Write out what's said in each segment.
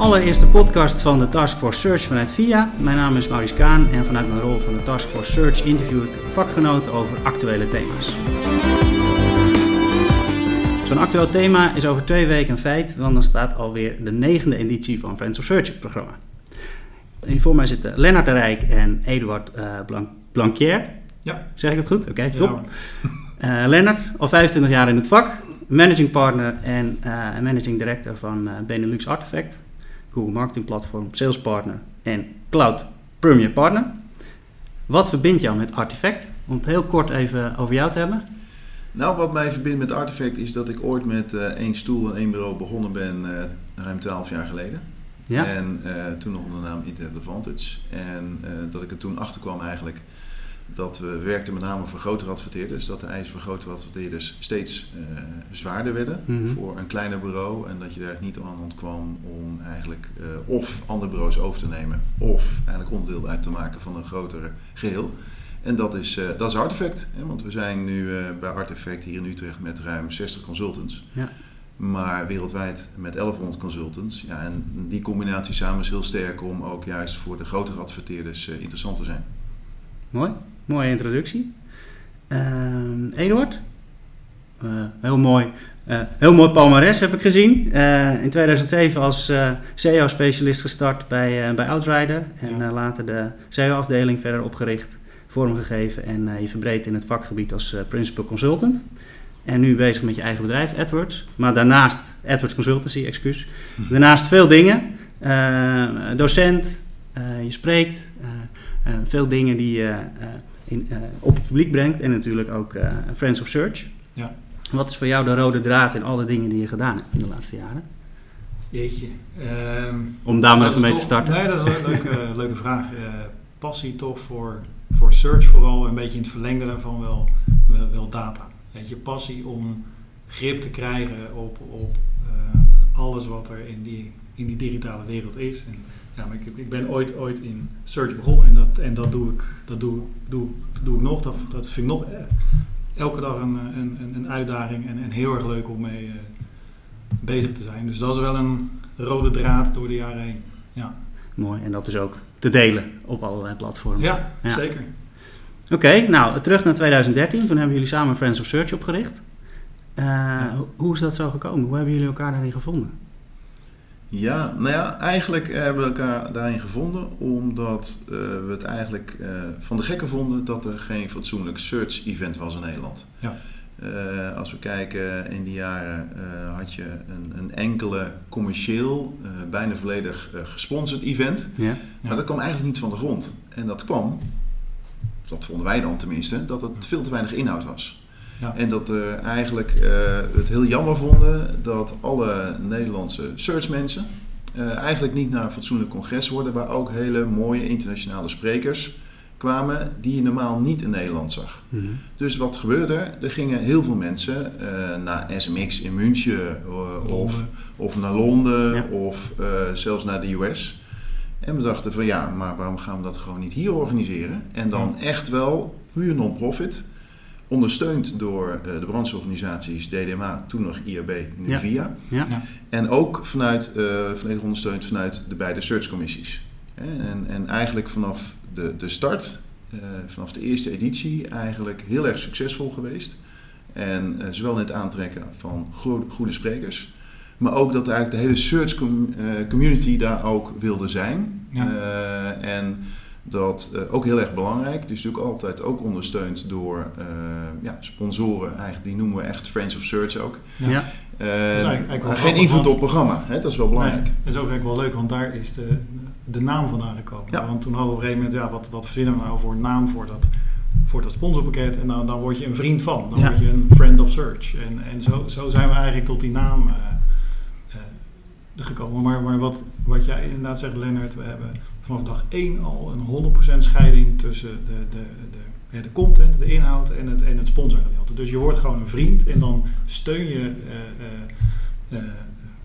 allereerste podcast van de Taskforce Search vanuit VIA. Mijn naam is Maurice Kaan en vanuit mijn rol van de Taskforce Search interview ik vakgenoten over actuele thema's. Zo'n actueel thema is over twee weken een feit, want dan staat alweer de negende editie van Friends of Search het programma. Hier voor mij zitten Lennart de Rijk en Eduard uh, Blanquier. Ja. Zeg ik dat goed? Oké, top. Ja, uh, Lennart, al 25 jaar in het vak, managing partner en uh, managing director van uh, Benelux Artifact, Google Marketing Platform, sales partner en cloud premier partner. Wat verbindt jou met Artifact? Om het heel kort even over jou te hebben. Nou, wat mij verbindt met Artifact is dat ik ooit met uh, één stoel en één bureau begonnen ben, ruim 12 jaar geleden. Ja. En toen nog onder de naam Internet Advantage. En dat ik er toen achter kwam eigenlijk dat we werkten met name voor grotere adverteerders. Dat de eisen voor grotere adverteerders steeds uh, zwaarder werden mm -hmm. voor een kleiner bureau. En dat je daar niet aan ontkwam om eigenlijk uh, of andere bureaus over te nemen. Of eigenlijk onderdeel uit te maken van een grotere geheel. En dat is, uh, dat is Artefact. Hè? Want we zijn nu bij Artefact hier in Utrecht met ruim 60 consultants. Ja. Maar wereldwijd met 1100 consultants. Ja, en die combinatie samen is heel sterk om ook juist voor de grotere adverteerders interessant te zijn. Mooi. Mooie introductie. Uh, Eduard? Uh, heel mooi. Uh, heel mooi palmares heb ik gezien. Uh, in 2007 als SEO-specialist gestart bij, bij Outrider. En ja. later de SEO-afdeling verder opgericht, vormgegeven en je verbreed in het vakgebied als principal consultant. En nu bezig met je eigen bedrijf, AdWords. Maar daarnaast, AdWords Consultancy, excuus. Daarnaast veel dingen. docent, je spreekt. veel dingen die je in, uh, op het publiek brengt. En natuurlijk ook uh, Friends of Search. Ja. Wat is voor jou de rode draad in alle dingen die je gedaan hebt in de laatste jaren? Jeetje. Um, Om daar maar even mee te starten. Nee, dat is een leuke, leuke vraag. Uh, passie toch voor, voor search vooral. Een beetje in het verlengde daarvan wel, wel, wel data. Weet je, passie om grip te krijgen op, op alles wat er in die, in die digitale wereld is. En, ja, maar ik, ik, ben ooit, ooit in search begonnen en dat, en dat, doe, ik, dat doe, doe, doe ik nog. Dat, dat vind ik nog eh, elke dag een, een, een uitdaging en, en heel erg leuk om mee uh, bezig te zijn. Dus dat is wel een rode draad door de jaren heen. Ja. Mooi, en dat is ook te delen op allerlei platformen. Ja, ja. zeker. Oké, okay, nou terug naar 2013. Toen hebben jullie samen Friends of Search opgericht. Uh, ja. Hoe is dat zo gekomen? Hoe hebben jullie elkaar daarin gevonden? Ja, nou ja, eigenlijk hebben we elkaar daarin gevonden omdat uh, we het eigenlijk uh, van de gekken vonden dat er geen fatsoenlijk search event was in Nederland. Ja. Uh, als we kijken in die jaren had je een, een enkele commercieel, bijna volledig gesponsord event. Ja. Maar dat kwam eigenlijk niet van de grond. En dat kwam, dat vonden wij dan tenminste, dat het veel te weinig inhoud was. Ja. En dat we eigenlijk uh, het heel jammer vonden dat alle Nederlandse searchmensen uh, eigenlijk niet naar een fatsoenlijk congres worden, waar ook hele mooie internationale sprekers kwamen die je normaal niet in Nederland zag. Mm -hmm. Dus wat gebeurde er? Er gingen heel veel mensen uh, naar SMX in München of, of naar Londen ja. of zelfs naar de US. En we dachten van ja, maar waarom gaan we dat gewoon niet hier organiseren? En dan ja. echt wel puur non-profit ondersteund door uh, de brancheorganisaties DDMA, toen nog IAB, nu ja. VIA. Ja. Ja. En ook vanuit, uh, volledig ondersteund vanuit de beide searchcommissies. En, en eigenlijk vanaf de, de start, uh, vanaf de eerste editie, eigenlijk heel erg succesvol geweest. En zowel in het aantrekken van goede, goede sprekers, maar ook dat eigenlijk de hele search com community daar ook wilde zijn. Ja. en dat uh, ook heel erg belangrijk. Dus natuurlijk altijd ook ondersteund door uh, ja, sponsoren. Eigenlijk, die noemen we echt Friends of Search ook. Ja. Uh, eigenlijk, eigenlijk maar geen invloed op het programma. Hè? Dat is wel belangrijk. Nee, dat is ook eigenlijk wel leuk, want daar is de, de naam vandaan gekomen. Ja. Want toen hadden we op een gegeven moment, ja, wat, wat vinden we nou voor een naam voor dat, voor dat sponsorpakket? En dan, dan word je een vriend van. Dan Ja. word je een friend of search. En, en zo, zo zijn we eigenlijk tot die naam eh, eh, gekomen. Maar, maar wat, wat jij inderdaad zegt, Lennart, we hebben vanaf dag 1 al een 100% scheiding tussen de, de, de, de content, de inhoud en het, en het sponsorgedeelte. Dus je wordt gewoon een vriend en dan steun je uh, uh, uh,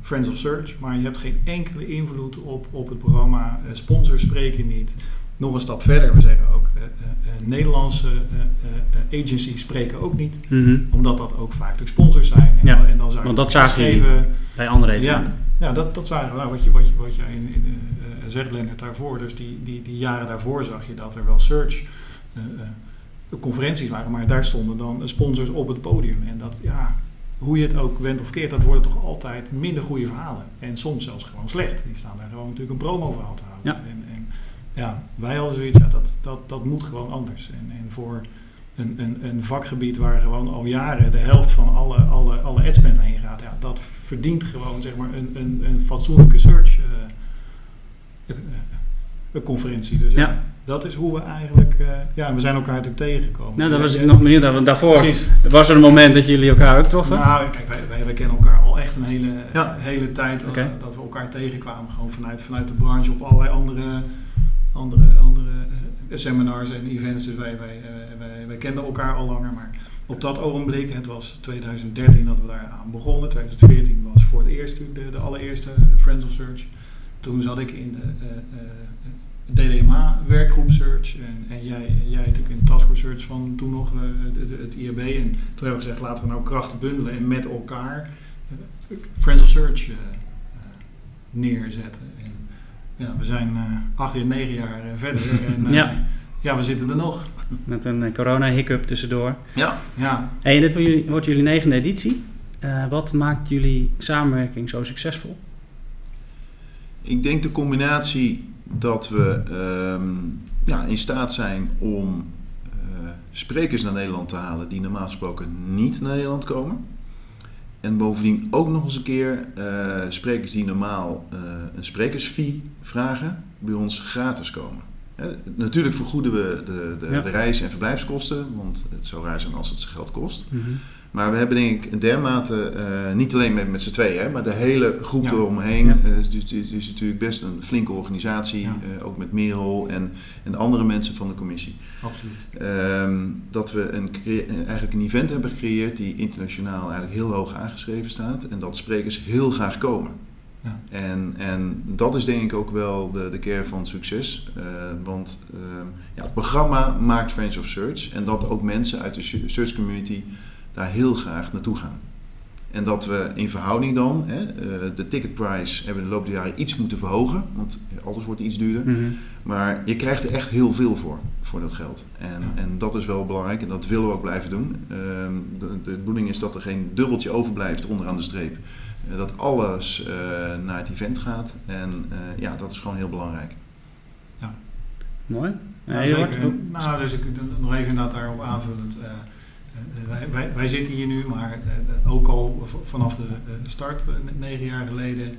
Friends of Search, maar je hebt geen enkele invloed op, op het programma. sponsors spreken niet. Nog een stap verder. We zeggen ook, Nederlandse agencies spreken ook niet. Mhm. Omdat dat ook vaak de sponsors zijn. Ja, dan, en dan zou want je dat zagen geven, bij andere ja, evenementen. ja, dat, dat zagen we. Nou, wat, je, wat, je, wat jij in, in, eh, zegt, Lennart, daarvoor. Dus die, die, die jaren daarvoor zag je dat er wel search eh, eh, conferenties waren. Maar daar stonden dan sponsors op het podium. En dat, ja, hoe je het ook wendt of keert, dat worden toch altijd minder goede verhalen. En soms zelfs gewoon slecht. Die staan daar gewoon natuurlijk een promo verhaal te houden. Ja. En, en ja, wij hadden zoiets, ja, dat, dat, dat moet gewoon anders. En, en voor een, een, een vakgebied waar gewoon al jaren de helft van alle, alle, alle adspend heen gaat, ja, dat verdient gewoon zeg maar, een, een, een fatsoenlijke search uh, uh, conferentie. Dus ja. Ja. dat is hoe we eigenlijk, uh, ja, we zijn elkaar natuurlijk tegengekomen. Nou, daar was ik nog naar, want daarvoor Precies. was er een moment dat jullie elkaar ook troffen. Nou, kijk, wij, wij, wij kennen elkaar al echt een hele, Ja. hele tijd. eh. Dat we elkaar tegenkwamen. Gewoon vanuit, vanuit de branche op allerlei andere, andere, andere eh, seminars en events. Dus wij, eh, wij, wij kenden elkaar al langer. Maar op dat ogenblik, het was 2013 dat we daar aan begonnen. 2014 was voor het eerst de, de allereerste Friends of Search. Toen zat ik in de eh, eh, DDMA werkgroep Search. En, en jij, jij natuurlijk in de Taskforce Search van toen nog het, het IRB. En toen hebben we gezegd, laten we nou krachten bundelen en met elkaar Friends of Search neerzetten. En, ja, we zijn eh, acht jaar, negen jaar eh, verder. En, eh, Ja. ja, we zitten er nog. Met een corona-hiccup tussendoor. Ja, Ja, Hey, dit wordt jullie, negende editie. Eh, wat maakt jullie samenwerking zo succesvol? ik denk de combinatie dat we ehm, ja, in staat zijn om eh, sprekers naar Nederland te halen die normaal gesproken niet naar Nederland komen. En bovendien ook nog eens een keer eh, sprekers die normaal eh, een sprekersfee vragen, bij ons gratis komen. Hè, natuurlijk vergoeden we de, de, Ja. de reis- en verblijfskosten, want het zou raar zijn als het zijn geld kost. Maar we hebben denk ik dermate, eh, niet alleen met, met z'n tweeën, hè, maar de hele groep Ja. eromheen. Ja. Eh, dus het is, is natuurlijk best een flinke organisatie, Ja. eh, ook met Merel en, en de andere mensen van de commissie. absoluut. Ehm, dat we een, eigenlijk een event hebben gecreëerd die internationaal eigenlijk heel hoog aangeschreven staat. En dat sprekers heel graag komen. Ja. En, en dat is denk ik ook wel de, de kern van succes. Want ehm, ja, het programma maakt Friends of Search. En dat ook mensen uit de search community daar heel graag naartoe gaan. En dat we in verhouding dan hè, eh, de ticketprijs hebben we de loop der jaren iets moeten verhogen. Want alles wordt iets duurder. Mhm. Maar je krijgt er echt heel veel voor, voor dat geld. En, Ja. en dat is wel belangrijk en dat willen we ook blijven doen. Ehm, de, de bedoeling is dat er geen dubbeltje overblijft onderaan de streep. Eh, dat alles eh, naar het event gaat. En eh, ja, dat is gewoon heel belangrijk. Mooi. Ja, zeker. hoe- Nou, dus ik nog even inderdaad daarop aanvullend. Wij, wij, wij zitten hier nu, maar eh, ook al vanaf de eh, start, eh, negen jaar geleden.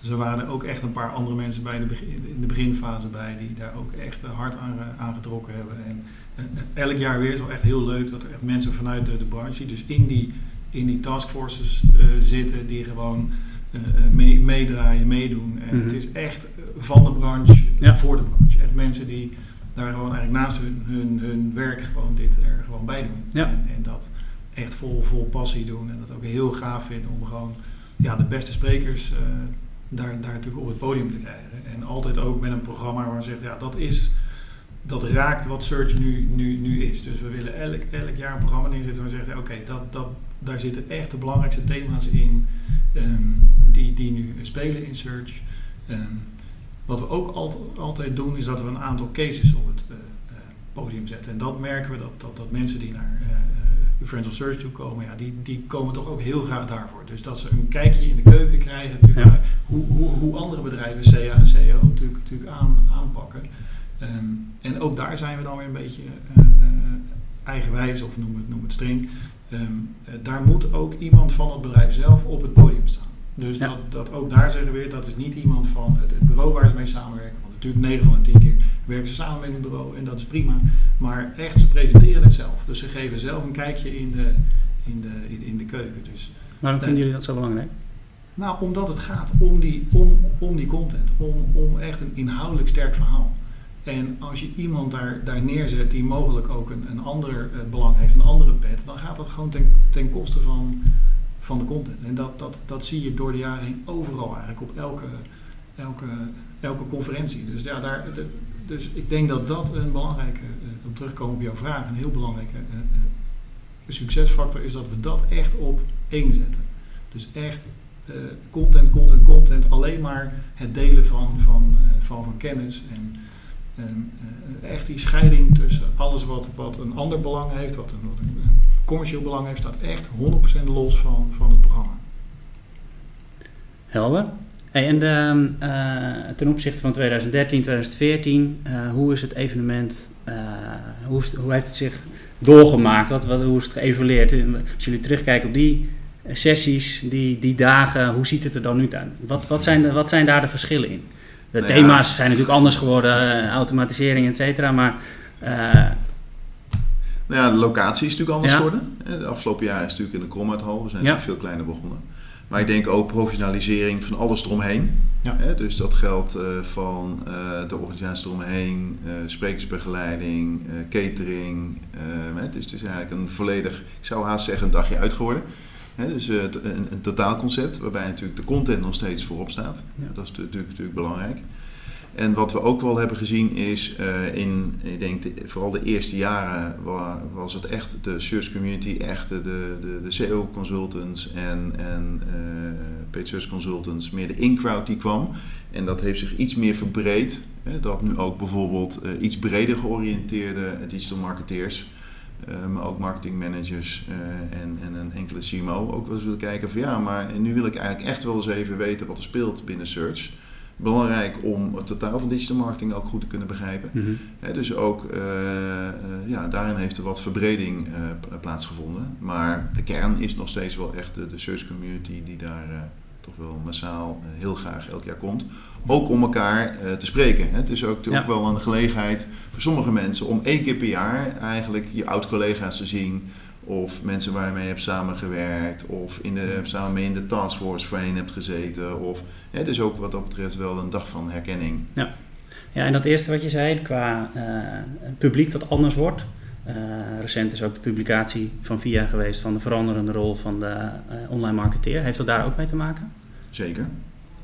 Dus er waren ook echt een paar andere mensen bij in de, begin, in de beginfase bij die daar ook echt eh, hard aan, eh, aangetrokken hebben. En eh, elk jaar weer is wel echt heel leuk dat er echt mensen vanuit de, de branche, dus in die, in die taskforces eh, zitten, die gewoon eh, eh, mee- meedraaien, meedoen. En Mhm. het is echt eh, van de branche Ja. voor de branche. Echt mensen die daar gewoon eigenlijk naast hun, hun, hun werk gewoon dit er gewoon bij doen. Ja. En, en dat echt vol, vol passie doen. En dat ook heel gaaf vinden om gewoon ja, de beste sprekers eh, daar, daar natuurlijk op het podium te krijgen. En altijd ook met een programma waar we zegt, ja, dat is... Dat raakt wat Search nu, nu, nu is. Dus we willen elk, elk jaar een programma neerzetten waar we zeggen, oké, dat, dat, daar zitten echt de belangrijkste thema's in ehm, die, die nu spelen in Search. Ehm, wat we ook altijd, altijd doen, is dat we een aantal cases op het eh, eh, podium zetten. En dat merken we dat, dat, dat mensen die naar eh, eh, Friends of Search toe komen, ja, die, die komen toch ook heel graag daarvoor. Dus dat ze een kijkje in de keuken krijgen, natuurlijk, Ja. hoe, hoe, hoe andere bedrijven CA en CEO natuurlijk, natuurlijk aan, aanpakken. Ehm, en ook daar zijn we dan weer een beetje eigenwijs, of noem het, noem het streng. Ehm, eh, daar moet ook iemand van het bedrijf zelf op het podium staan. Dus Ja. dat, dat ook daar zeggen we weer, dat is niet iemand van het, het bureau waar ze mee samenwerken. Want natuurlijk 9 van de 10 keer werken ze samen met een bureau en dat is prima. Maar echt, ze presenteren het zelf. Dus ze geven zelf een kijkje in de, in de, in, in de keuken. Dus, Waarom vinden jullie dat zo belangrijk? nou, omdat het gaat om die, om, om die content. Om, om echt een inhoudelijk sterk verhaal. En als je iemand daar, daar neerzet die mogelijk ook een, een ander eh, belang heeft, een andere pet, dan gaat dat gewoon ten, ten koste van, van de content. En dat, dat, dat zie je door de jaren heen overal eigenlijk, op elke, elke, elke conferentie. Dus ja, daar, dus ik denk dat dat een belangrijke, uh, om terugkomen op jouw vraag, een heel belangrijke uh, succesfactor is dat we dat echt op één zetten. Dus echt content, content, content, alleen maar het delen van, van, van, kennis en echt die scheiding tussen alles wat, wat een ander belang heeft, wat wat commercieel belang heeft, staat echt 100% los van, van het programma. Helder. Hey, en de, uh, ten opzichte van 2013, 2014, uh, hoe is het evenement, uh, hoe, is, hoe, heeft het zich doorgemaakt? Wat, wat, hoe is het geëvolueerd? Als jullie terugkijken op die sessies, die, die dagen, hoe ziet het er dan nu uit? Wat, wat, zijn, de, wat zijn daar de verschillen in? De nou thema's ja. zijn natuurlijk anders geworden, automatisering, et cetera, maar... nou ja, de locatie is natuurlijk anders geworden. De afgelopen jaar is natuurlijk in de Kromuithal, we zijn ja. veel kleiner begonnen. Maar ik denk ook professionalisering van alles eromheen. Ja. Dus dat geldt uh, van uh, de organisatie eromheen, uh, sprekersbegeleiding, catering. het is dus eigenlijk een volledig, ik zou haast zeggen, een dagje uit geworden. Hè, dus een, een totaalconcept waarbij natuurlijk de content nog steeds voorop staat. Ja. Dat is natuurlijk, natuurlijk belangrijk. En wat we ook wel hebben gezien is uh, in, ik denk de, vooral de eerste jaren was het echt de search community, echt de, de, de SEO consultants en, en uh, search consultants, meer de in-crowd die kwam. En dat heeft zich iets meer verbreed. Hè, dat nu ook bijvoorbeeld uh, iets breder georiënteerde digital marketeers, maar ook marketingmanagers en, en een enkele CMO ook wel eens willen kijken van ja, maar nu wil ik eigenlijk echt wel eens even weten wat er speelt binnen search belangrijk om het totaal van digital marketing ook goed te kunnen begrijpen. Mm dus ook uh, uh, ja, daarin heeft er wat verbreding uh, plaatsgevonden. Maar de kern is nog steeds wel echt de, de search community die daar toch wel massaal heel graag elk jaar komt. Ook om elkaar te spreken. Het is ook, ja. ook wel een gelegenheid voor sommige mensen om één keer per jaar eigenlijk je oud-collega's te zien of mensen waar je mee hebt samengewerkt, of in de, samen mee in de taskforce voorheen hebt gezeten. Of, ja, dus ook wat dat betreft wel een dag van herkenning. Ja, ja en dat eerste wat je zei, qua uh, publiek dat anders wordt. Uh, recent is ook de publicatie van VIA geweest van de veranderende rol van de uh, online marketeer. Heeft dat daar ook mee te maken? Zeker.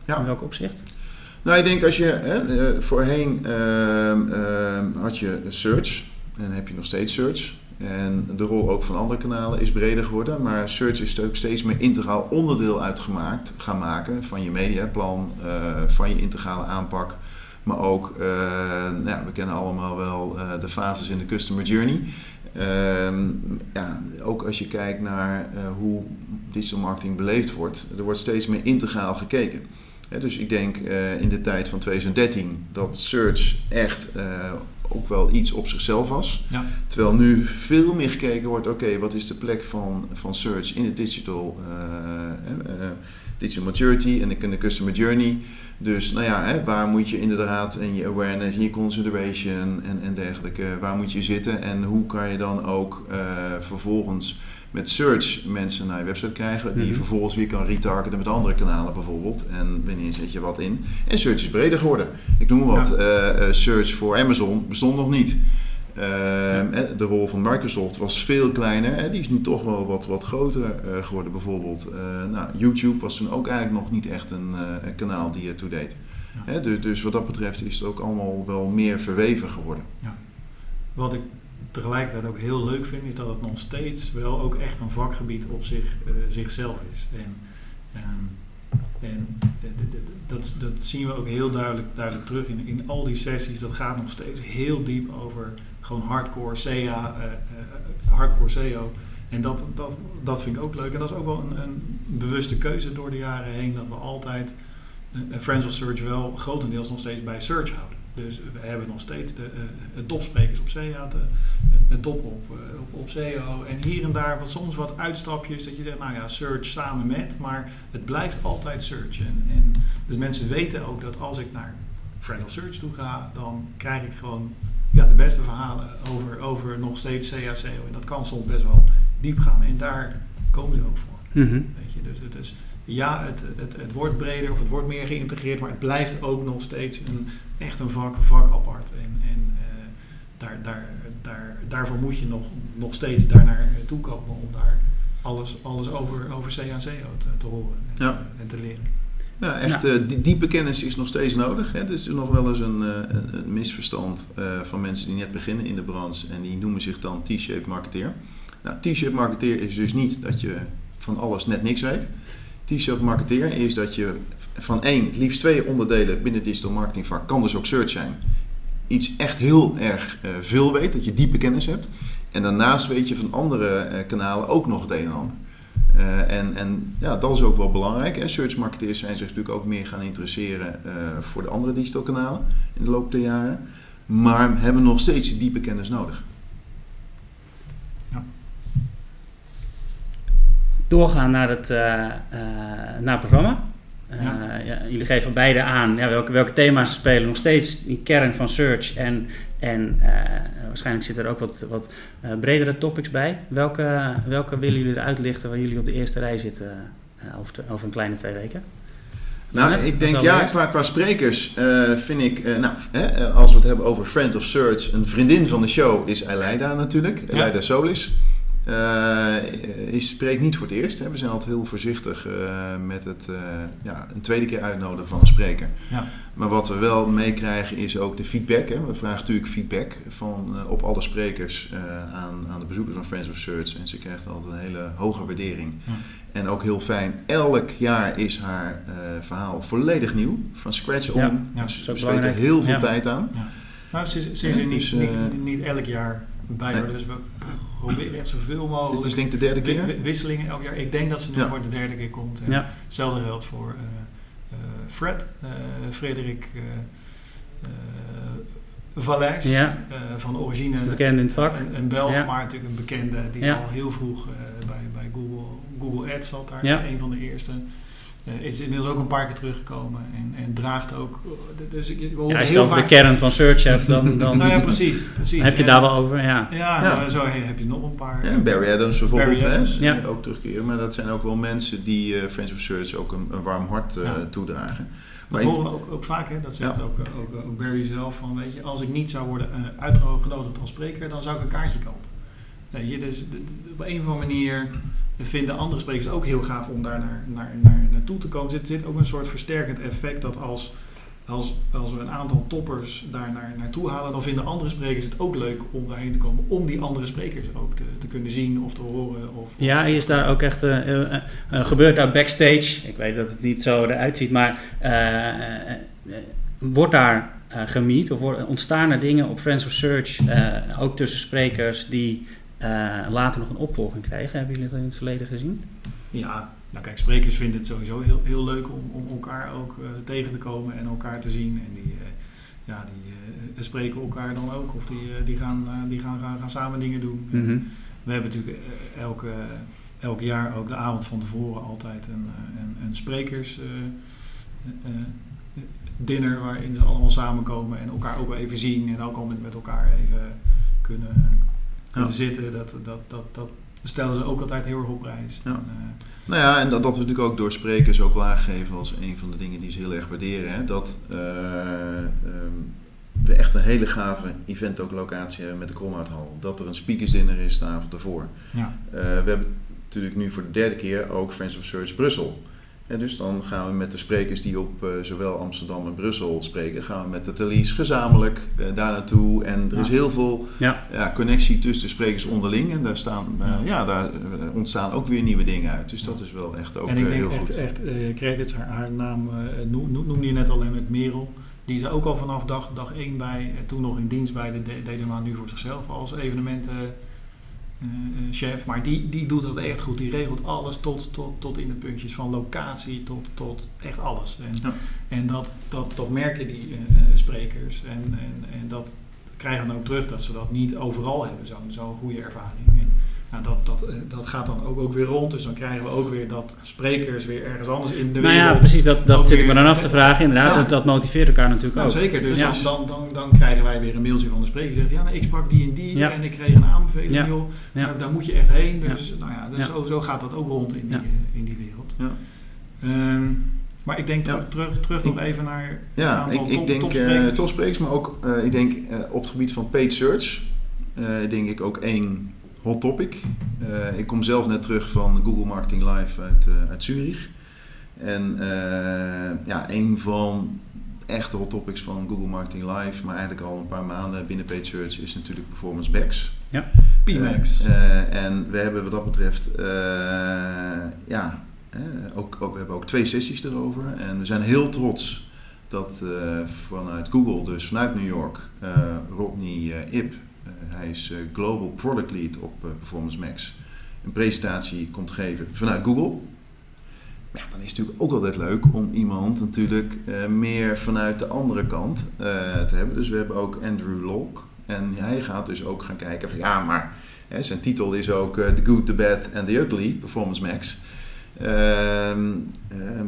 Ja. In welk opzicht? Nou, ik denk als je hè, voorheen ehm, ehm, had je search en heb je nog steeds search. En de rol ook van andere kanalen is breder geworden. Maar search is ook steeds meer integraal onderdeel uitgemaakt gaan maken van je mediaplan, uh, van je integrale aanpak. Maar ook, uh, nou ja, we kennen allemaal wel uh, de fases in de customer journey. Ehm, ja, ook als je kijkt naar hoe digital marketing beleefd wordt, er wordt steeds meer integraal gekeken. dus ik denk in de tijd van 2013 dat search echt ook wel iets op zichzelf was. Ja. Terwijl nu veel meer gekeken wordt, oké, wat is de plek van, van search in de digital, uh, uh, digital maturity en de, de customer journey. Dus nou ja, hè, waar moet je inderdaad in je awareness, in je consideration en, en dergelijke, waar moet je zitten en hoe kan je dan ook uh, vervolgens met search mensen naar je website krijgen, die je mhm. vervolgens weer kan retargeten met andere kanalen bijvoorbeeld. En wanneer zet je wat in? En search is breder geworden. Ik noem wat, uh, search voor Amazon bestond nog niet. Uh, De rol van Microsoft was veel kleiner. Die is nu toch wel wat, wat groter geworden. Bijvoorbeeld nou, YouTube was toen ook eigenlijk nog niet echt een, een kanaal die ertoe deed. Ja. Dus, dus, wat dat betreft is het ook allemaal wel meer verweven geworden. Ja. Wat ik tegelijkertijd ook heel leuk vind, is dat het nog steeds wel ook echt een vakgebied op zich, uh, zichzelf is. En, um, en uh, dat, dat zien we ook heel duidelijk, duidelijk terug in, in al die sessies. Dat gaat nog steeds heel diep over gewoon hardcore SEA, uh, hardcore SEO. En dat, dat, dat vind ik ook leuk. En dat is ook wel een, een bewuste keuze door de jaren heen. Dat we altijd Friends of Search wel grotendeels nog steeds bij Search houden. Dus we hebben nog steeds de, uh, topsprekers op SEA, de, de top op, uh, op, op SEO. En hier en daar wat, soms wat uitstapjes dat je zegt, nou ja, search samen met, maar het blijft altijd search. En, en dus mensen weten ook dat als ik naar Friend of Search toe ga, dan krijg ik gewoon ja, de beste verhalen over, over nog steeds SEO. En dat kan soms best wel diep gaan. En daar komen ze ook voor. Mm -hmm. Weet je, dus het is ja, het, het, het wordt breder of het wordt meer geïntegreerd, maar het blijft ook nog steeds een, echt een vak, vak apart. En, en uh, daar, daar, daar, daarvoor moet je nog, nog steeds daar naar toe komen om daar alles, alles over, over CACO te, te horen en, ja. te, en te leren. Ja, echt uh, diepe kennis is nog steeds nodig. Hè. Er is nog wel eens een, een misverstand van mensen die net beginnen in de branche en die noemen zich dan T-shape marketeer. Nou, T-shape marketeer is dus niet dat je van alles net niks weet. T-shape marketeer is dat je van één, liefst twee onderdelen binnen digital marketing vak, kan dus ook search zijn. Iets echt heel erg uh, veel weet, dat je diepe kennis hebt. En daarnaast weet je van andere uh, kanalen ook nog het een en ander. Uh, en, ja, dat is ook wel belangrijk. Hè. Search marketeers zijn zich natuurlijk ook meer gaan interesseren voor de andere digital kanalen in de loop der jaren. Maar hebben nog steeds die diepe kennis nodig. Doorgaan naar het, naar het programma. Uh, ja. jullie geven beide aan ja, welke, welke thema's spelen. Nog steeds die kern van search. En, en uh, waarschijnlijk zitten er ook wat, wat uh, bredere topics bij. Welke, welke willen jullie eruit lichten waar jullie op de eerste rij zitten over, te, over een kleine twee weken? Nou, ik denk ja, qua, qua sprekers vind ik, nou, hè, als we het hebben over Friend of Search, een vriendin van de show is Aleida natuurlijk, ja. Aleida Solis. Uh, spreekt niet voor het eerst. Hè. We zijn altijd heel voorzichtig uh, met het uh, ja, een tweede keer uitnodigen van een spreker. Ja. Maar wat we wel meekrijgen is ook de feedback. Hè. We vragen natuurlijk feedback van, op alle sprekers aan, aan de bezoekers van Friends of Search. En ze krijgt altijd een hele hoge waardering. Ja. En ook heel fijn, elk jaar is haar verhaal volledig nieuw. Van scratch om. Ja, dus we spelen heel veel tijd aan. Nou, ze, ze is er niet, niet, niet elk jaar bij. Nee. Dus we proberen echt zoveel mogelijk. Dit is denk ik de derde keer? Wisselingen elk jaar. Ik denk dat ze nu voor de derde keer komt. En ja. Hetzelfde geldt voor uh, uh, Fred, uh, Frederik Valais ja. van origine. Bekend in het vak. Een, een Belg, ja. maar natuurlijk een bekende die al heel vroeg bij, bij Google, Google Ads zat daar. Een van de eerste. Uh, is inmiddels ook een paar keer teruggekomen en, en draagt ook. Dus ik, ja, als je het over de kern van Search hebt, dan, dan nou ja, precies, precies. heb je daar wel over. Ja, ja, ja. Nou, zo heb je nog een paar. Ja, Barry Adams bijvoorbeeld, Barry Adams. Hè, ook terugkeren. Maar dat zijn ook wel mensen die uh, Friends of Search ook een, een warm hart uh, toedragen. Dat horen we ook, ook vaak, hè? dat zegt ook, ook, ook, Barry zelf. Van, weet je, als ik niet zou worden uitgenodigd als spreker, dan zou ik een kaartje kopen. je, dus, op een of andere manier vinden andere sprekers ook heel gaaf om daar naar, naar, naar, naartoe te komen. Zit, zit ook een soort versterkend effect dat als, als, als we een aantal toppers daar naar, naartoe halen, dan vinden andere sprekers het ook leuk om daarheen te komen. Om die andere sprekers ook te, te kunnen zien of te horen. Of, ja, is daar ook echt, uh, uh, uh, gebeurt daar backstage, ik weet dat het niet zo eruit ziet, maar wordt daar gemiet of ontstaan er dingen op Friends of Search, ook tussen sprekers die later nog een opvolging krijgen. Hebben jullie dat in het verleden gezien? Ja, nou kijk, sprekers vinden het sowieso heel, heel leuk om, om elkaar ook uh, tegen te komen en elkaar te zien. En die, uh, ja, die spreken elkaar dan ook of die, die, gaan, die gaan, gaan, gaan, samen dingen doen. Mm -hmm. We hebben natuurlijk elke, elk jaar ook de avond van tevoren altijd een, een, een sprekers dinner waarin ze allemaal samenkomen en elkaar ook wel even zien en ook al met, met elkaar even kunnen kunnen zitten, dat, dat, dat, dat stellen ze ook altijd heel erg op prijs. Ja. En, uh, nou ja, en dat, dat we natuurlijk ook door sprekers ook wel aangeven als een van de dingen die ze heel erg waarderen. Hè, dat uh, um, we echt een hele gave event ook locatie hebben met de Kromhouthal. Dat er een speakersdinner is de avond ervoor. Ja. Uh, we hebben natuurlijk nu voor de derde keer ook Friends of Search Brussel. En dus dan gaan we met de sprekers die op uh, zowel Amsterdam en Brussel spreken, gaan we met de Thalys gezamenlijk uh, daar naartoe. En er is heel veel ja. Ja, connectie tussen de sprekers onderling. En daar, staan, uh, ja. daar ontstaan ook weer nieuwe dingen uit. Dus dat is wel echt ook En ik denk echt, echt credits, haar, haar naam noem, noemde je net al met Merel. Die is ook al vanaf dag, dag 1 bij, toen nog in dienst bij de DDMA, nu voor zichzelf als evenementen chef. Maar die, die doet dat echt goed. Die regelt alles tot, tot, tot in de puntjes van locatie tot, tot echt alles. En, ja. en dat, dat, dat merken die uh, sprekers. En, en, en dat krijgen dan ook terug dat ze dat niet overal hebben, zo'n zo'n goede ervaring. En, nou, dat, dat, dat gaat dan ook, ook weer rond. Dus dan krijgen we ook weer dat sprekers weer ergens anders in de nou wereld... ja, precies. Dat, dat zit ik me dan af te vragen. Inderdaad, ja. dat, dat, motiveert elkaar natuurlijk nou, ook. Zeker. Dus ja. dan, dan, dan, krijgen wij weer een mailtje van de spreker. Die zegt, ja, nou, ik sprak die en die ja. en ik kreeg een aanbeveling. Joh, daar, daar, moet je echt heen. Dus, nou ja, dus zo, zo gaat dat ook rond in die, in die wereld. Um, maar ik denk terug, terug, terug nog even naar ja, aantal ik, ik denk topsprekers. Uh, topsprekers, maar ook uh, ik denk uh, op het gebied van paid search denk ik ook één hot topic. Uh, ik kom zelf net terug van Google Marketing Live uit, uh, uit Zurich. En ja, een van echte hot topics van Google Marketing Live, maar eigenlijk al een paar maanden binnen Paid Search, is natuurlijk Performance Backs. Ja, PMAX. en we hebben wat dat betreft, ja, ook, ook, we hebben ook twee sessies erover. En we zijn heel trots dat vanuit Google, dus vanuit New York, Rodney Ip, hij is Global Product Lead op Performance Max, een presentatie komt geven vanuit Google. Ja, dan is het natuurlijk ook altijd leuk om iemand natuurlijk meer vanuit de andere kant te hebben. Dus we hebben ook Andrew Locke. En hij gaat dus ook gaan kijken van ja, maar zijn titel is ook The Good, The Bad and The Ugly, Performance Max. Ehm, ehm,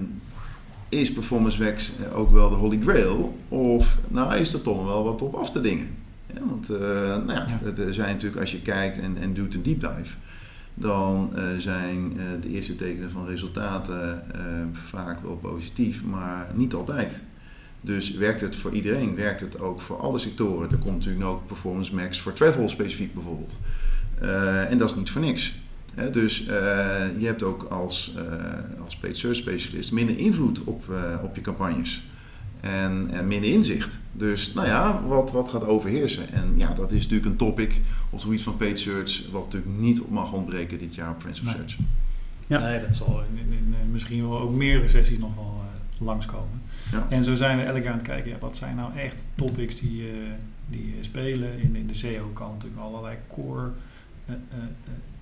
is Performance Max ook wel de Holy Grail? Of nou, is er toch wel wat op af te dingen? Ja, want nou ja, er zijn natuurlijk, als je kijkt en, en doet een deep dive dan uh, zijn uh, de eerste tekenen van resultaten uh, vaak wel positief, maar niet altijd. Dus werkt het voor iedereen, werkt het ook voor alle sectoren. Er komt natuurlijk ook Performance Max voor travel specifiek bijvoorbeeld. en dat is niet voor niks. Dus je hebt ook als, als paid search specialist minder invloed op, op je campagnes en, en minder inzicht. Dus nou ja, wat, wat gaat overheersen? En ja, dat is natuurlijk een topic op het gebied van paid search, wat natuurlijk niet mag ontbreken dit jaar op Friends of nee. Search. Ja. Nee, dat zal in, in, in, misschien wel ook meerdere sessies nog wel uh, langskomen. Ja. En zo zijn we elk jaar aan het kijken, ja, wat zijn nou echt topics die, uh, die spelen. In, in de SEO-kant natuurlijk allerlei core uh,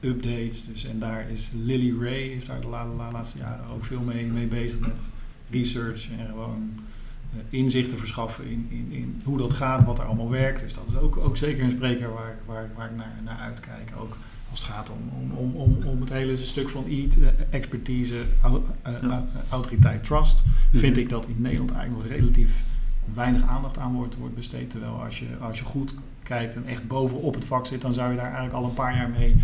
updates. Dus, en daar is Lily Ray is daar de laatste jaren ook veel mee, mee bezig met research en gewoon eh, inzichten verschaffen in, in, in hoe dat gaat, wat er allemaal werkt. Dus dat is ook, ook zeker een spreker waar, waar, waar ik naar, naar uitkijk. Ook als het gaat om, om, om, om het hele stuk van EAT, eh, expertise, ja. autoriteit, trust, mhm. vind ik dat in Nederland eigenlijk nog relatief weinig aandacht aan wordt, wordt besteed. Terwijl als je, als je goed kijkt en echt bovenop het vak zit, dan zou je daar eigenlijk al een paar jaar mee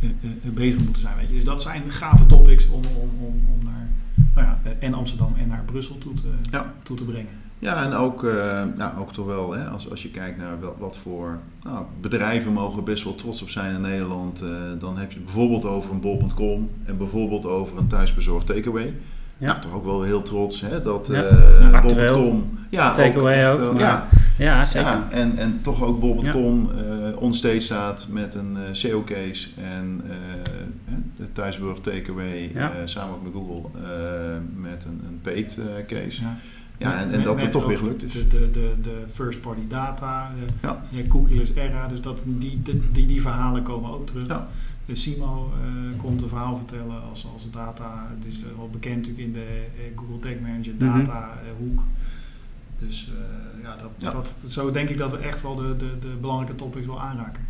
uh, uh, bezig moeten zijn. Weet je. Dus dat zijn gave topics om, om, om, om naar nou ja, en Amsterdam en naar Brussel toe te, ja. toe te brengen. Ja, en ook, uh, nou, ook toch wel, hè, als, als je kijkt naar wat, wat voor nou, bedrijven mogen best wel trots op zijn in Nederland. Uh, dan heb je bijvoorbeeld over een bol.com en bijvoorbeeld over een thuisbezorgd takeaway. Ja. Nou, toch ook wel heel trots hè, dat ja. uh, bol.com... Ja, takeaway ook. ook ja, ja, zeker. Ja, en, en toch ook bol.com ja. onstage staat met een SEO-case en de thuisbezorgd takeaway ja. samen met Google met een, een paid case. Ja. Ja, en, en dat het toch weer gelukt is. De, de, de, de first party data, ja. cookieless era, dus dat, die, die, die verhalen komen ook terug. Ja. De Simo uh, komt een verhaal vertellen als, als data, het is wel bekend natuurlijk in de Google Tag Manager mhm. data hoek. Dus ja, dat, ja. Dat, zo denk ik dat we echt wel de, de, de belangrijke topics wel aanraken.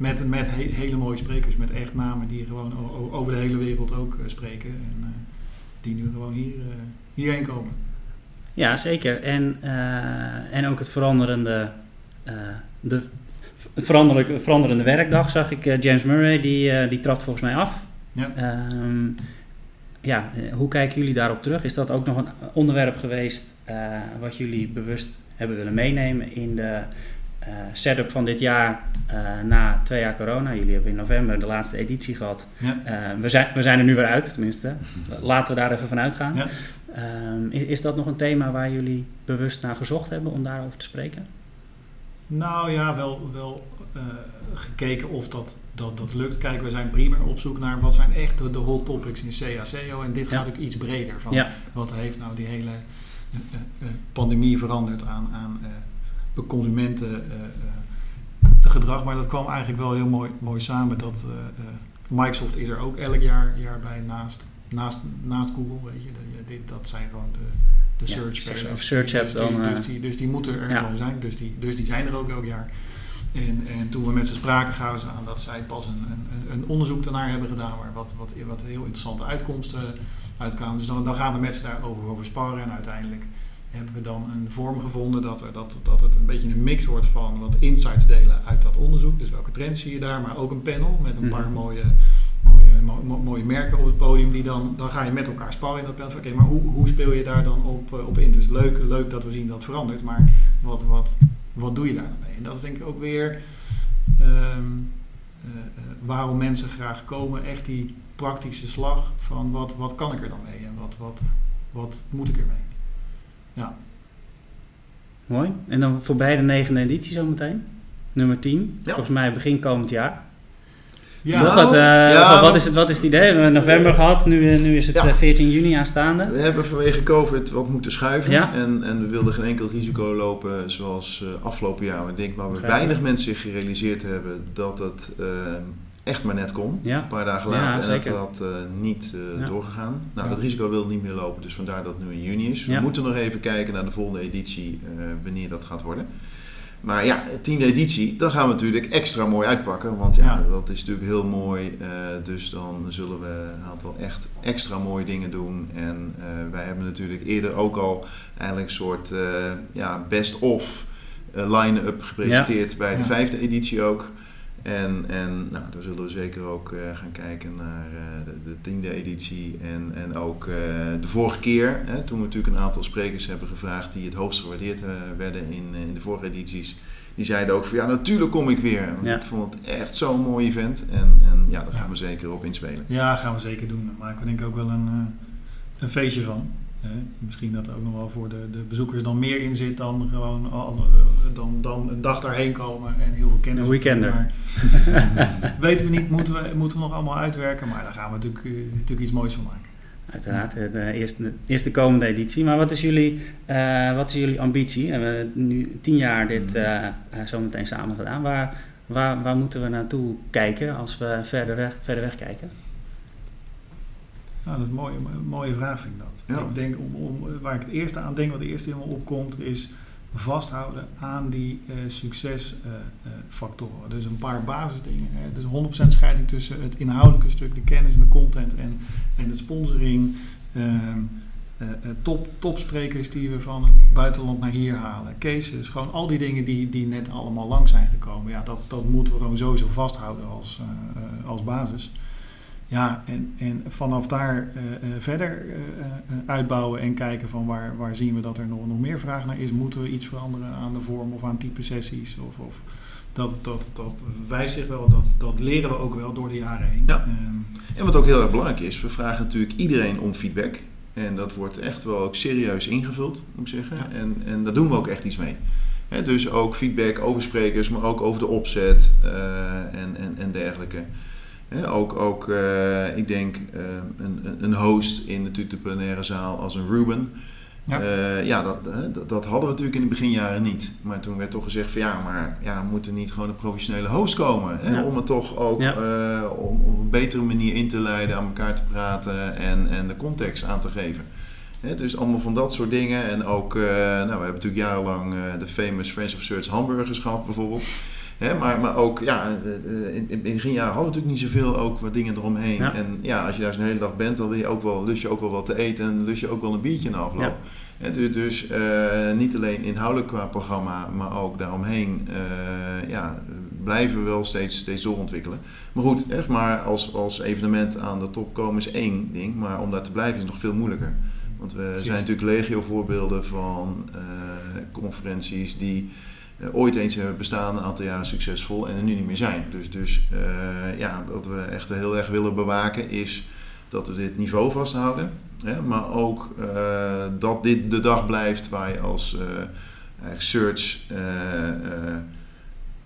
Met, met he, hele mooie sprekers, met echt namen die gewoon over de hele wereld ook spreken. En die nu gewoon hier, hierheen komen. Ja, zeker. En, en ook het veranderende, de veranderende, veranderende werkdag zag ik. James Murray, die, die trapt volgens mij af. Ja. Um, ja, hoe kijken jullie daarop terug? Is dat ook nog een onderwerp geweest wat jullie bewust hebben willen meenemen in de setup van dit jaar na twee jaar corona? Jullie hebben in november de laatste editie gehad. Ja. we, zijn, we zijn er nu weer uit, tenminste. Laten we daar even van uitgaan. Ja. Um, is, is, dat nog een thema waar jullie bewust naar gezocht hebben om daarover te spreken? Nou ja, wel, wel uh, gekeken of dat, dat, dat lukt. Kijk, we zijn prima op zoek naar wat zijn echt de, de hot topics in CACO. En dit gaat ook iets breder. Van. Wat heeft nou die hele uh, uh, pandemie veranderd aan, aan consumenten gedrag. Maar dat kwam eigenlijk wel heel mooi, mooi samen. Dat Microsoft is er ook elk jaar, jaar bij naast naast, naast Google, weet je, dat zijn gewoon de, de search ja, Of search dus, dan, die, dus, eh, die, dus die moeten er ja. gewoon zijn, dus die, dus die zijn er ook elk jaar. En, en toen we met ze spraken, gaven ze aan dat zij pas een, een, een onderzoek daarnaar hebben gedaan, waar wat, wat, wat heel interessante uitkomsten uitkwamen. Dus dan, dan gaan we met ze daarover over sparren en uiteindelijk hebben we dan een vorm gevonden dat, er, dat, dat het een beetje een mix wordt van wat insights delen uit dat onderzoek. Dus welke trends zie je daar, maar ook een panel met een paar mhm. mooie mooie, mooie merken op het podium, die dan, dan ga je met elkaar sparren in dat beeld. Oké, maar hoe, hoe speel je daar dan op, eh, op in? Dus leuk, leuk dat we zien dat het verandert, maar wat, wat, wat doe je daar dan mee? En dat is denk ik ook weer um, uh, waarom mensen graag komen. Echt die praktische slag van wat, wat kan ik er dan mee? En wat, wat, wat moet ik ermee? Ja. Mooi. En dan voor beide negende editie zometeen. Nummer 10. Volgens mij begin komend jaar. Ja, Nog wat, uh, ja, wat, is het, wat is het idee? We hebben november gehad, nu, nu is het ja. 14 juni aanstaande. We hebben vanwege COVID wat moeten schuiven. En, en we wilden geen enkel risico lopen zoals uh, afgelopen jaar. Ik denk waar we weinig mensen zich gerealiseerd hebben dat het uh, echt maar net kon. Een paar dagen later. en dat had niet doorgegaan. Nou, dat risico wil niet meer lopen, dus vandaar dat het nu in juni is. We moeten nog even kijken naar de volgende editie, wanneer dat gaat worden. Maar ja, tiende editie, dan gaan we natuurlijk extra mooi uitpakken. Want ja, dat is natuurlijk heel mooi. Dus dan zullen we een aantal echt extra mooie dingen doen. En wij hebben natuurlijk eerder ook al eigenlijk een soort ja, best-of line-up gepresenteerd bij de vijfde editie ook. En, en nou, daar zullen we zeker ook uh, gaan kijken naar uh, de, de, tiende editie. En, en ook uh, de vorige keer, hè, toen we natuurlijk een aantal sprekers hebben gevraagd die het hoogst gewaardeerd werden in, in de vorige edities. Die zeiden ook van ja, natuurlijk kom ik weer. Ja. Ik vond het echt zo'n mooi event. En, en ja, daar gaan we zeker op inspelen. Ja, gaan we zeker doen. Daar maken we denk ik ook wel een, een feestje van. Misschien dat er ook nog wel voor de, de bezoekers dan meer in zit dan gewoon dan, dan een dag daarheen komen en heel veel kennis. Een weekender. Weten we niet, moeten we, moeten we nog allemaal uitwerken, maar daar gaan we natuurlijk, eh, natuurlijk iets moois van maken. Uiteraard, de eerste, eerste komende editie. Maar wat is jullie, uh, wat is jullie ambitie? We hebben nu tien jaar dit uh, zo meteen samen gedaan. Waar, waar, waar moeten we naartoe kijken als we verder weg, verder weg kijken? Nou, dat is een mooie, mooie vraag, vind ik dat. Ik denk, om, om, waar ik het eerste aan denk, wat het eerste helemaal opkomt, is vasthouden aan die uh, succesfactoren. Uh, dus een paar basisdingen. Hè. Dus 100% scheiding tussen het inhoudelijke stuk, de kennis en de content en, en de sponsoring. Ehm, uh, top, topsprekers die we van het buitenland naar hier halen. Cases, gewoon al die dingen die, die net allemaal lang zijn gekomen. Ja, dat, dat moeten we gewoon sowieso vasthouden als, als basis. Ja, en, en vanaf daar uh, verder uh, uitbouwen en kijken van waar, waar zien we dat er nog, nog meer vraag naar is. Moeten we iets veranderen aan de vorm of aan type sessies? Of, of dat, dat, dat wijst zich wel, dat, dat leren we ook wel door de jaren heen. Ja. Um, en wat ook heel erg belangrijk is, we vragen natuurlijk iedereen om feedback. En dat wordt echt wel ook serieus ingevuld, moet ik zeggen. Ja. En, en daar doen we ook echt iets mee. He, dus ook feedback over sprekers, maar ook over de opzet en, en, en dergelijke ook, ook uh, ik denk, uh, een, een host in natuurlijk de plenaire zaal als een Ruben. Ja, uh, ja dat, dat, dat, hadden we natuurlijk in de beginjaren niet. Maar toen werd toch gezegd van ja, maar ja, moet er niet gewoon een professionele host komen? Hè? Ja. Om het toch ook ja. om, op een betere manier in te leiden, aan elkaar te praten en, en de context aan te geven. Hè, dus allemaal van dat soort dingen. En ook, nou, we hebben natuurlijk jarenlang de famous Friends of Search hamburgers gehad bijvoorbeeld maar, maar ook, ja, in, in het beginjaren hadden we natuurlijk niet zoveel ook wat dingen eromheen. En ja, als je daar zo'n hele dag bent, dan wil je ook wel, lust je ook wel wat te eten en lust je ook wel een biertje na afloop. Ja. dus, dus uh, niet alleen inhoudelijk qua programma, maar ook daaromheen uh, ja, blijven we wel steeds, steeds doorontwikkelen. Maar goed, echt maar als, als evenement aan de top komen is één ding, maar om daar te blijven is nog veel moeilijker. Want we zijn natuurlijk legio voorbeelden van uh, conferenties die ooit eens hebben bestaan, een aantal jaren succesvol en er nu niet meer zijn. Dus, dus uh, ja, wat we echt heel erg willen bewaken is dat we dit niveau vasthouden. Hè, maar ook uh, dat dit de dag blijft waar je als search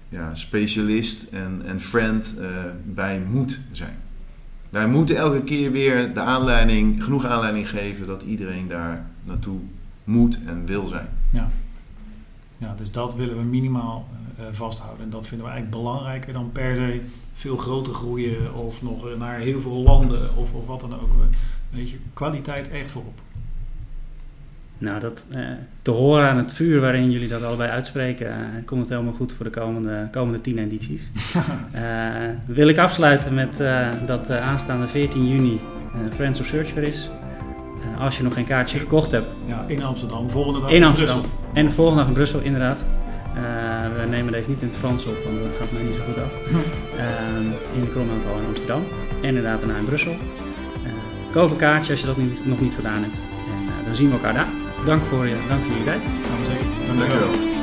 ja, specialist en, en friend bij moet zijn. Wij moeten elke keer weer de aanleiding, genoeg aanleiding geven dat iedereen daar naartoe moet en wil zijn. Ja. Dus dat willen we minimaal uh, vasthouden. En dat vinden we eigenlijk belangrijker dan per se veel groter groeien of nog naar heel veel landen of, of wat dan ook. Weet je, kwaliteit echt voorop. Nou, dat, eh, te horen aan het vuur waarin jullie dat allebei uitspreken, uh, komt het helemaal goed voor de komende, komende tien edities. wil ik afsluiten met dat aanstaande 14 juni Friends of Search weer is. Eh, als je nog geen kaartje gekocht hebt. Ja, in Amsterdam. Volgende dag in, in Amsterdam. Brussel. En de volgende dag in Brussel, inderdaad. Uh, we nemen deze niet in het Frans op, want dat gaat mij niet zo goed af. Uh, in de Kronhouthal in Amsterdam. En inderdaad daarna in Brussel. Uh, koop een kaartje als je dat niet, nog niet gedaan hebt. En dan zien we elkaar daar. Dank voor, je, dank voor jullie tijd. Dank je wel.